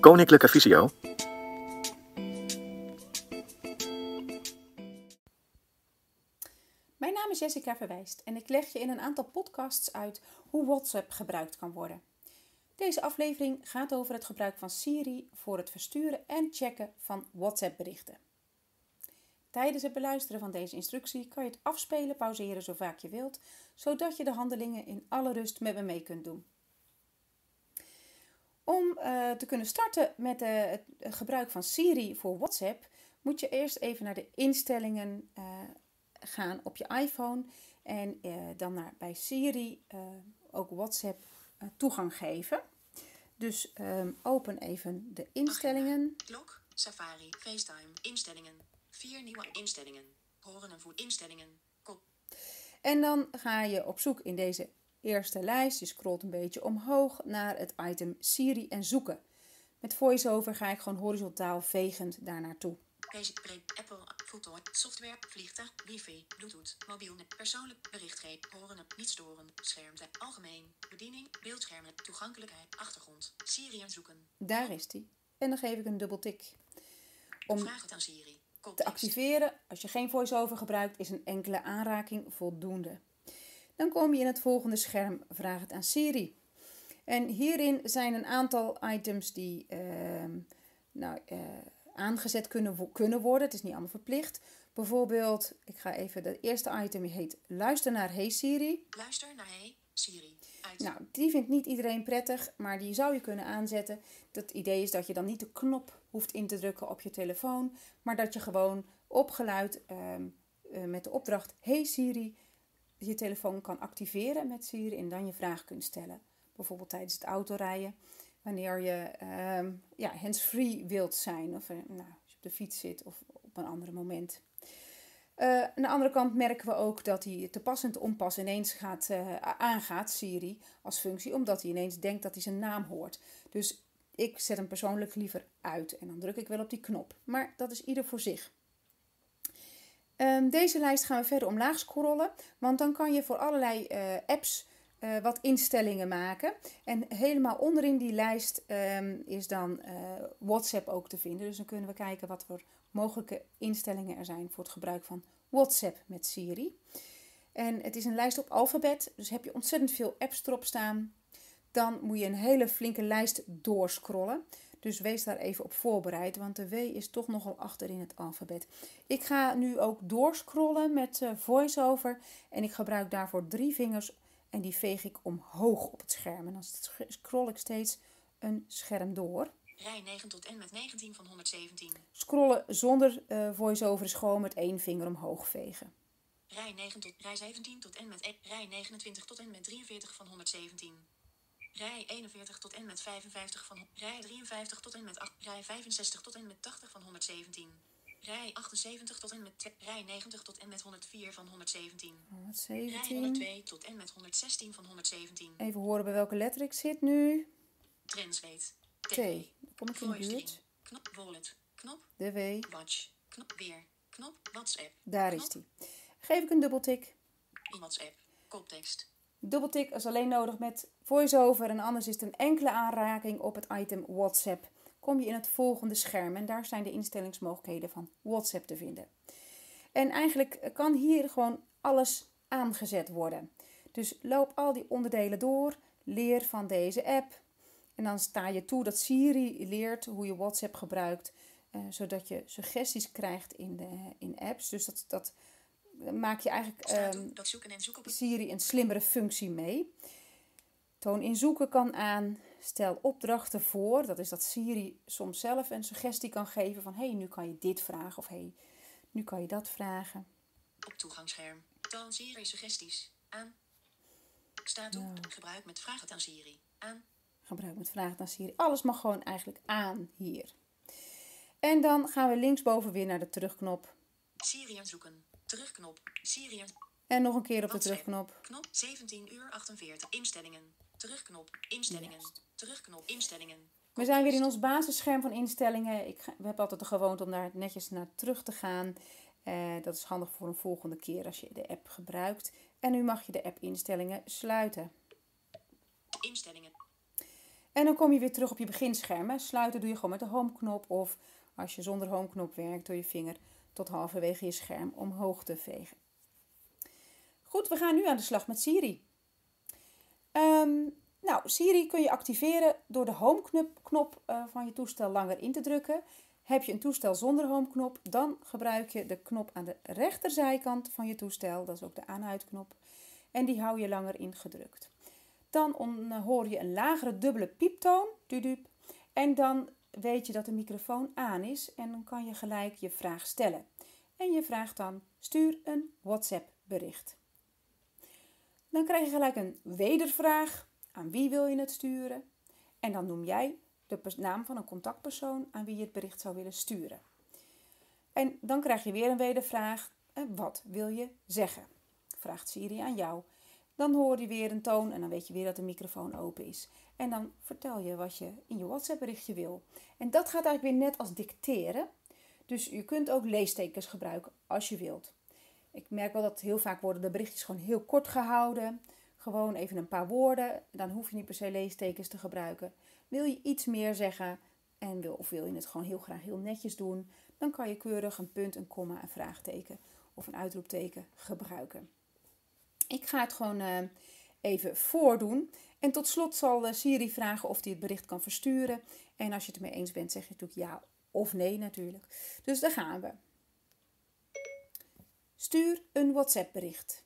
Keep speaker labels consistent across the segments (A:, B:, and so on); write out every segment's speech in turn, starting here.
A: Koninklijke Visio.
B: Mijn naam is Jessica Verwijst en ik leg je in een aantal podcasts uit hoe WhatsApp gebruikt kan worden. Deze aflevering gaat over het gebruik van Siri voor het versturen en checken van WhatsApp-berichten. Tijdens het beluisteren van deze instructie kan je het afspelen, pauzeren zo vaak je wilt, zodat je de handelingen in alle rust met me mee kunt doen. Om uh, te kunnen starten met uh, het gebruik van Siri voor WhatsApp, moet je eerst even naar de instellingen uh, gaan op je iPhone en dan naar, bij Siri ook WhatsApp toegang geven. Dus um, open even de instellingen.
C: Klok, Safari, FaceTime, instellingen. Vier nieuwe instellingen. Horen en voet instellingen. Kop.
B: En dan ga je op zoek in deze eerste lijst. Je scrolt een beetje omhoog naar het item Siri en zoeken. Met VoiceOver ga ik gewoon horizontaal vegend daar naartoe.
C: Apple, Foto, software, vliegtuig, wifi, bluetooth, mobiel, persoonlijk, berichtgeving, horen, niet storen, schermte, algemeen, bediening, beeldschermen, toegankelijkheid, achtergrond, Siri en zoeken.
B: Daar is die. En dan geef ik een dubbel tik.
C: Om Vraag het aan Siri.
B: te activeren, als je geen voice-over gebruikt, is een enkele aanraking voldoende. Dan kom je in het volgende scherm, vraag het aan Siri. En hierin zijn een aantal items die uh, nou, uh, aangezet kunnen, kunnen worden. Het is niet allemaal verplicht. Bijvoorbeeld, ik ga even, de eerste item heet Luister naar Hey Siri.
C: Luister naar Hey Siri. Uit.
B: Nou, die vindt niet iedereen prettig, maar die zou je kunnen aanzetten. Het idee is dat je dan niet de knop hoeft in te drukken op je telefoon, maar dat je gewoon op geluid um, uh, met de opdracht Hey Siri je telefoon kan activeren met Siri en dan je vraag kunt stellen. Bijvoorbeeld tijdens het autorijden wanneer je um, ja, hands-free wilt zijn. Of nou, als je op de fiets zit of op een ander moment. Uh, aan de andere kant merken we ook dat hij te pas en te onpas ineens gaat, uh, aangaat, Siri, als functie. Omdat hij ineens denkt dat hij zijn naam hoort. Dus ik zet hem persoonlijk liever uit. En dan druk ik wel op die knop. Maar dat is ieder voor zich. Um, deze lijst gaan we verder omlaag scrollen. Want dan kan je voor allerlei uh, apps uh, wat instellingen maken. En helemaal onderin die lijst um, is dan uh, WhatsApp ook te vinden. Dus dan kunnen we kijken wat voor mogelijke instellingen er zijn voor het gebruik van WhatsApp met Siri. En het is een lijst op alfabet, dus heb je ontzettend veel apps erop staan. Dan moet je een hele flinke lijst doorscrollen. Dus wees daar even op voorbereid, want de W is toch nogal achter in het alfabet. Ik ga nu ook doorscrollen met uh, VoiceOver en ik gebruik daarvoor drie vingers en die veeg ik omhoog op het scherm. En dan scroll ik steeds een scherm door.
C: Rij 9 tot en met 19 van 117.
B: Scrollen zonder uh, voice-over is gewoon met één vinger omhoog vegen.
C: Rij, 9 tot, rij 17 tot en met e- rij 29 tot en met 43 van 117. Rij 41 tot en met 55 van rij 53 tot en met 8, rij 65 tot en met 80 van 117. Rij 78 tot en met rij 90 tot en met 104 van 117.
B: 117.
C: Rij 102 tot en met 116 van 117.
B: Even horen bij welke letter ik zit nu.
C: Translate.
B: T. Dan kom ik in de buurt.
C: Knop wallet. Knop.
B: De W.
C: Watch. Knop weer. Knop WhatsApp.
B: Daar
C: knop.
B: is die. Geef ik een dubbeltik.
C: WhatsApp. Koptekst.
B: Dubbeltik is alleen nodig met voice-over en anders is het een enkele aanraking op het item WhatsApp. Kom je in het volgende scherm en daar zijn de instellingsmogelijkheden van WhatsApp te vinden. En eigenlijk kan hier gewoon alles aangezet worden. Dus loop al die onderdelen door, leer van deze app. En dan sta je toe dat Siri leert hoe je WhatsApp gebruikt, uh, zodat je suggesties krijgt in, de, in apps. Dus dat, dat maak je eigenlijk um,
C: op
B: Siri een slimmere functie mee. Toon in zoeken kan aan. Stel opdrachten voor. Dat is dat Siri soms zelf een suggestie kan geven van... hé, hey, nu kan je dit vragen of hé, hey, nu kan je dat vragen.
C: Op toegangsscherm. Toon Siri suggesties. Aan. Staat toe.
B: Ja.
C: Gebruik met vragen aan Siri. Aan.
B: Gebruik met vragen aan Siri. Alles mag gewoon eigenlijk aan hier. En dan gaan we linksboven weer naar de terugknop.
C: Siri zoeken. Terugknop. Siri
B: En nog een keer op de terugknop.
C: Knop 17 uur 48. Instellingen. Terugknop. Instellingen. Terugknop. Instellingen.
B: We zijn weer in ons basisscherm van instellingen. Ik ga- we hebben altijd de gewoonte om daar netjes naar terug te gaan. Eh, dat is handig voor een volgende keer als je de app gebruikt. En nu mag je de app instellingen sluiten.
C: Instellingen.
B: En dan kom je weer terug op je beginscherm. Hè. Sluiten doe je gewoon met de home-knop of als je zonder home-knop werkt, door je vinger tot halverwege je scherm omhoog te vegen. Goed, we gaan nu aan de slag met Siri. Ehm, nou, Siri kun je activeren door de home-knop uh, van je toestel langer in te drukken. Heb je een toestel zonder home-knop, dan gebruik je de knop aan de rechterzijkant van je toestel. Dat is ook de aan-uitknop. En die hou je langer ingedrukt. Dan hoor je een lagere dubbele pieptoon. Dudup, en dan weet je dat de microfoon aan is en dan kan je gelijk je vraag stellen. En je vraagt dan: stuur een WhatsApp bericht. Dan krijg je gelijk een wedervraag. Aan wie wil je het sturen? En dan noem jij de naam van een contactpersoon aan wie je het bericht zou willen sturen. En dan krijg je weer een wedervraag. Wat wil je zeggen? Vraagt Siri aan jou. Dan hoor je weer een toon en dan weet je weer dat de microfoon open is. En dan vertel je wat je in je WhatsApp berichtje wil. En dat gaat eigenlijk weer net als dicteren. Dus je kunt ook leestekens gebruiken als je wilt. Ik merk wel dat heel vaak worden de berichtjes gewoon heel kort gehouden. Gewoon even een paar woorden. Dan hoef je niet per se leestekens te gebruiken. Wil je iets meer zeggen en wil, of wil je het gewoon heel graag heel netjes doen, dan kan je keurig een punt, een komma, een vraagteken of een uitroepteken gebruiken. Ik ga het gewoon uh, even voordoen. En tot slot zal uh, Siri vragen of hij het bericht kan versturen. En als je het ermee eens bent, zeg je natuurlijk ja of nee natuurlijk. Dus daar gaan we. Stuur een WhatsApp bericht.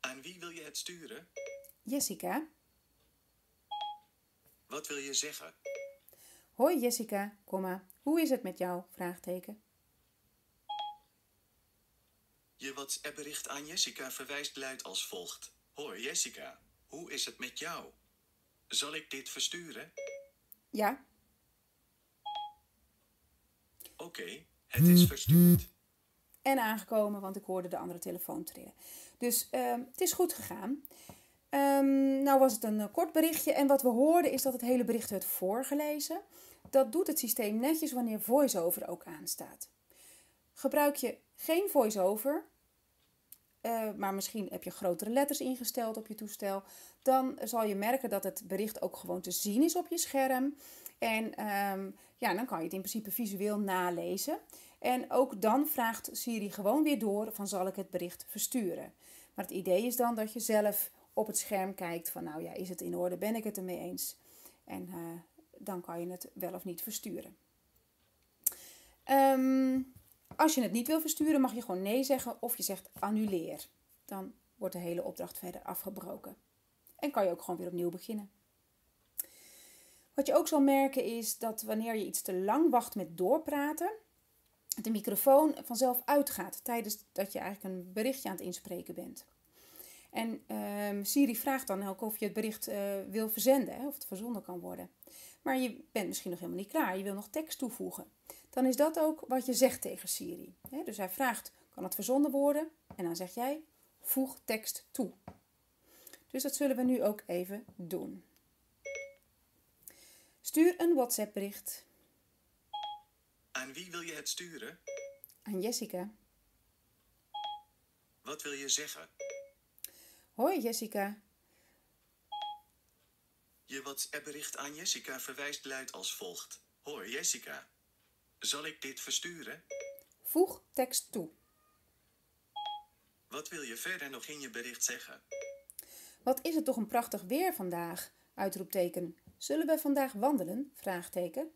A: Aan wie wil je het sturen?
B: Jessica.
A: Wat wil je zeggen?
B: Hoi Jessica, komma. Hoe is het met jou? Vraagteken.
A: Je WhatsApp-bericht aan Jessica verwijst luid als volgt. Hoi Jessica, hoe is het met jou? Zal ik dit versturen?
B: Ja.
A: Oké, het is verstuurd.
B: En aangekomen, want ik hoorde de andere telefoon trillen. Dus uh, het is goed gegaan. Um, nou was het een uh, kort berichtje en wat we hoorden is dat het hele bericht werd voorgelezen. Dat doet het systeem netjes wanneer voice-over ook aanstaat. Gebruik je geen voice-over, uh, maar misschien heb je grotere letters ingesteld op je toestel, dan zal je merken dat het bericht ook gewoon te zien is op je scherm. En um, ja, dan kan je het in principe visueel nalezen. En ook dan vraagt Siri gewoon weer door van zal ik het bericht versturen. Maar het idee is dan dat je zelf op het scherm kijkt van nou ja, is het in orde, ben ik het ermee eens? En uh, dan kan je het wel of niet versturen. Um, als je het niet wil versturen, mag je gewoon nee zeggen of je zegt annuleer. Dan wordt de hele opdracht verder afgebroken. En kan je ook gewoon weer opnieuw beginnen. Wat je ook zal merken is dat wanneer je iets te lang wacht met doorpraten, de microfoon vanzelf uitgaat tijdens dat je eigenlijk een berichtje aan het inspreken bent. En um, Siri vraagt dan ook of je het bericht uh, wil verzenden, hè, of het verzonden kan worden. Maar je bent misschien nog helemaal niet klaar, je wil nog tekst toevoegen. Dan is dat ook wat je zegt tegen Siri. Dus hij vraagt, kan het verzonden worden? En dan zeg jij, voeg tekst toe. Dus dat zullen we nu ook even doen. Stuur een WhatsApp bericht.
A: Aan wie wil je het sturen?
B: Aan Jessica.
A: Wat wil je zeggen?
B: Hoi Jessica.
A: Je WhatsApp-bericht aan Jessica verwijst luid als volgt. Hoi Jessica. Zal ik dit versturen?
B: Voeg tekst toe.
A: Wat wil je verder nog in je bericht zeggen?
B: Wat is het toch een prachtig weer vandaag? Uitroepteken. Zullen we vandaag wandelen? Vraagteken.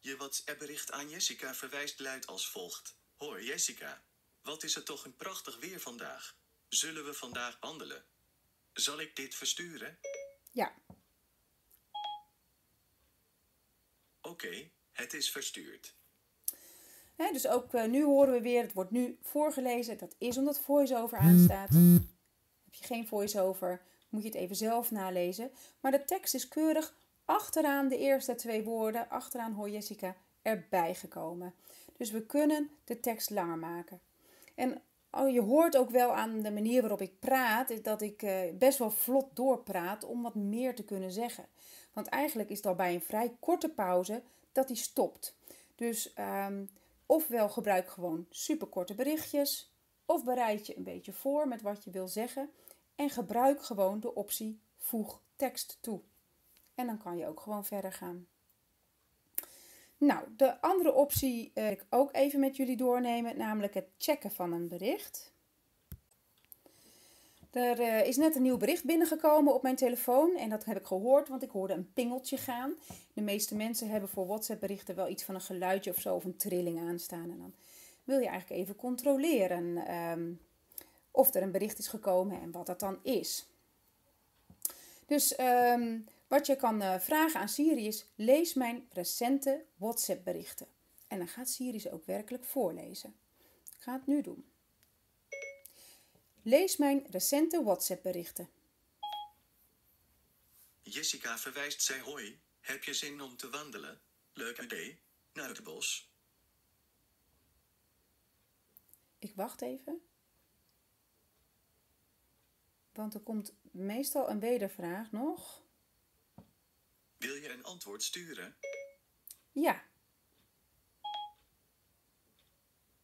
A: Je WhatsApp-bericht aan Jessica verwijst luid als volgt. Hoi Jessica. Wat is het toch een prachtig weer vandaag? Zullen we vandaag wandelen? Zal ik dit versturen?
B: Ja.
A: Oké, het is verstuurd.
B: dus ook uh, nu horen we weer, het wordt nu voorgelezen. Dat is omdat voice-over aanstaat. Heb je geen voice-over, moet je het even zelf nalezen. Maar de tekst is keurig achteraan de eerste twee woorden, achteraan hoor Jessica, erbij gekomen. Dus we kunnen de tekst langer maken. En oh, je hoort ook wel aan de manier waarop ik praat, dat ik uh, best wel vlot doorpraat om wat meer te kunnen zeggen. Want eigenlijk is het al bij een vrij korte pauze dat die stopt. Dus um, ofwel gebruik gewoon superkorte berichtjes, of bereid je een beetje voor met wat je wil zeggen en gebruik gewoon de optie voeg tekst toe. En dan kan je ook gewoon verder gaan. Nou, de andere optie uh, ik ook even met jullie doornemen, namelijk het checken van een bericht. Er uh, is net een nieuw bericht binnengekomen op mijn telefoon en dat heb ik gehoord, want ik hoorde een pingeltje gaan. De meeste mensen hebben voor WhatsApp berichten wel iets van een geluidje of zo of een trilling aanstaan. En dan wil je eigenlijk even controleren um, of er een bericht is gekomen en wat dat dan is. Dus um, wat je kan uh, vragen aan Siri is: lees mijn recente WhatsApp berichten. En dan gaat Siri ze ook werkelijk voorlezen. Ik ga het nu doen. Lees mijn recente WhatsApp berichten.
A: Jessica verwijst zij hoi. Heb je zin om te wandelen? Leuk idee. Naar het bos.
B: Ik wacht even. Want er komt meestal een wedervraag nog.
A: Wil je een antwoord sturen?
B: Ja.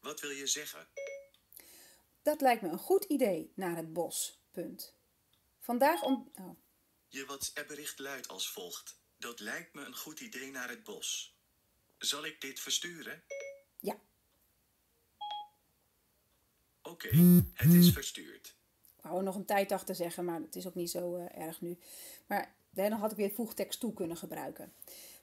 A: Wat wil je zeggen?
B: Dat lijkt me een goed idee naar het bos. Punt. Vandaag om. Oh.
A: Je WhatsApp-bericht luidt als volgt: Dat lijkt me een goed idee naar het bos. Zal ik dit versturen?
B: Ja.
A: Oké, het is verstuurd.
B: Ik wou er nog een tijd achter zeggen, maar het is ook niet zo uh, erg nu. Maar dan had ik weer voegtekst toe kunnen gebruiken.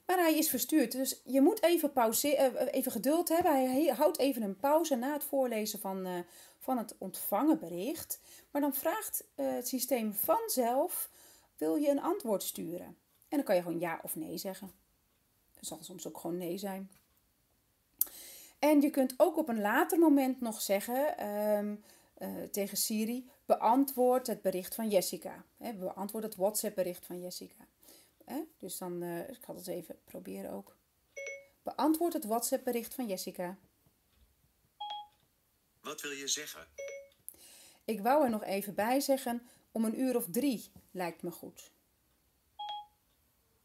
B: Maar hij is verstuurd, dus je moet even, pauze, uh, even geduld hebben. Hij houdt even een pauze na het voorlezen van, uh, van het ontvangen bericht. Maar dan vraagt het systeem vanzelf, wil je een antwoord sturen? En dan kan je gewoon ja of nee zeggen. Het zal soms ook gewoon nee zijn. En je kunt ook op een later moment nog zeggen uh, tegen Siri: beantwoord het bericht van Jessica. He, beantwoord het WhatsApp-bericht van Jessica. He, dus dan, uh, ik ga het even proberen ook. Beantwoord het WhatsApp-bericht van Jessica.
A: Wat wil je zeggen?
B: Ik wou er nog even bij zeggen: om een uur of drie lijkt me goed.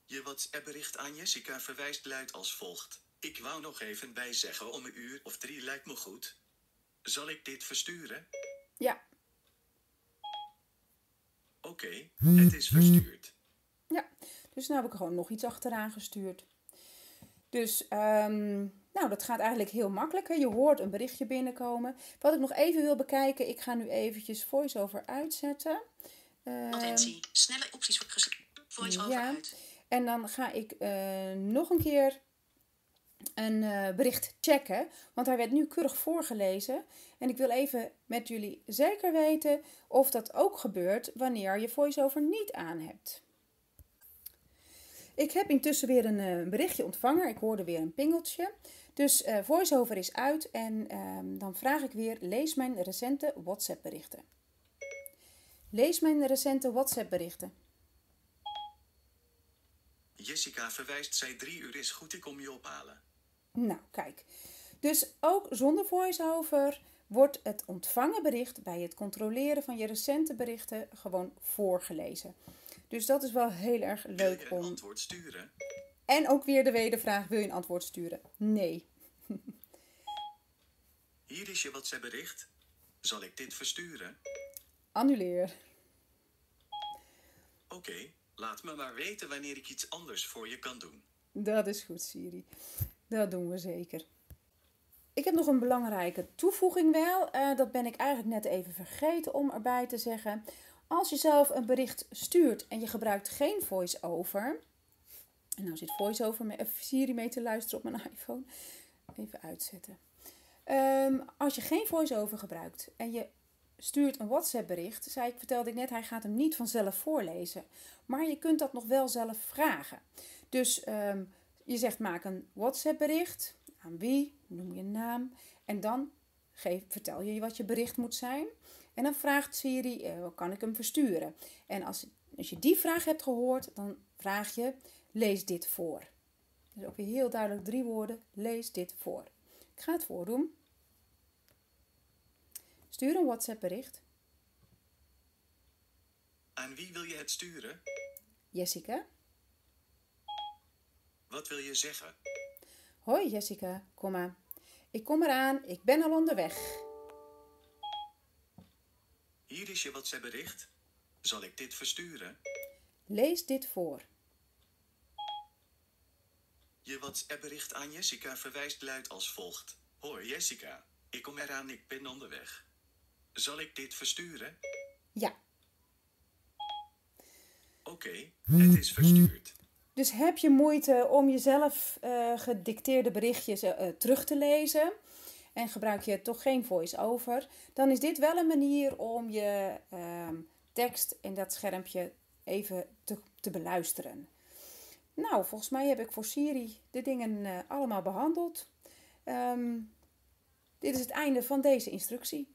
A: Je WhatsApp-bericht aan Jessica verwijst luid als volgt. Ik wou nog even bij zeggen om een uur of drie lijkt me goed. Zal ik dit versturen?
B: Ja.
A: Oké, okay, het is verstuurd.
B: Ja, dus nu heb ik er gewoon nog iets achteraan gestuurd. Dus, um, nou, dat gaat eigenlijk heel makkelijk. Hè? Je hoort een berichtje binnenkomen. Wat ik nog even wil bekijken, ik ga nu eventjes voice-over uitzetten.
C: Um, Attentie, snelle opties voor voice-over
B: ja.
C: uit.
B: En dan ga ik uh, nog een keer een uh, bericht checken. Want hij werd nu keurig voorgelezen. En ik wil even met jullie zeker weten of dat ook gebeurt wanneer je voice-over niet aan hebt. Ik heb intussen weer een uh, berichtje ontvangen. Ik hoorde weer een pingeltje. Dus uh, voice-over is uit en ehm, dan vraag ik weer: lees mijn recente WhatsApp-berichten. Lees mijn recente WhatsApp-berichten.
A: Jessica verwijst, zij drie uur is goed, ik kom je ophalen.
B: Nou, kijk. Dus ook zonder voice-over wordt het ontvangen bericht bij het controleren van je recente berichten gewoon voorgelezen. Dus dat is wel heel erg leuk
A: wil je een
B: om.
A: antwoord sturen?
B: En ook weer de wedervraag: wil je een antwoord sturen? Nee.
A: Hier is je WhatsApp bericht. Zal ik dit versturen?
B: Annuleer.
A: Oké, okay, laat me maar weten wanneer ik iets anders voor je kan doen.
B: Dat is goed, Siri. Dat doen we zeker. Ik heb nog een belangrijke toevoeging wel. Uh, dat ben ik eigenlijk net even vergeten om erbij te zeggen. Als je zelf een bericht stuurt en je gebruikt geen voice-over. En nou zit voice-over met Siri mee te luisteren op mijn iPhone. Even uitzetten. Um, als je geen voice-over gebruikt en je stuurt een WhatsApp bericht, zei ik, vertelde ik net, hij gaat hem niet vanzelf voorlezen. Maar je kunt dat nog wel zelf vragen. Dus um, je zegt maak een WhatsApp bericht. Aan wie? Noem je naam. En dan geef, vertel je wat je bericht moet zijn. En dan vraagt Siri, eh, kan ik hem versturen? En als, als je die vraag hebt gehoord, dan vraag je, lees dit voor. Dus ook weer heel duidelijk drie woorden, lees dit voor. Ik ga het voordoen. Stuur een WhatsApp bericht.
A: Aan wie wil je het sturen?
B: Jessica.
A: Wat wil je zeggen?
B: Hoi Jessica, kom maar. Ik kom eraan, ik ben al onderweg.
A: Hier is je WhatsApp bericht. Zal ik dit versturen?
B: Lees dit voor.
A: Je WhatsApp-bericht aan Jessica verwijst luid als volgt. Hoi Jessica, ik kom eraan, ik ben onderweg. Zal ik dit versturen?
B: Ja,
A: Oké, het is verstuurd.
B: Dus heb je moeite om jezelf eh, gedicteerde berichtjes eh, terug te lezen en gebruik je toch geen voice-over, dan is dit wel een manier om je ehm, tekst in dat schermpje even te, te beluisteren. Nou, volgens mij heb ik voor Siri de dingen eh, allemaal behandeld. Ehm, dit is het einde van deze instructie.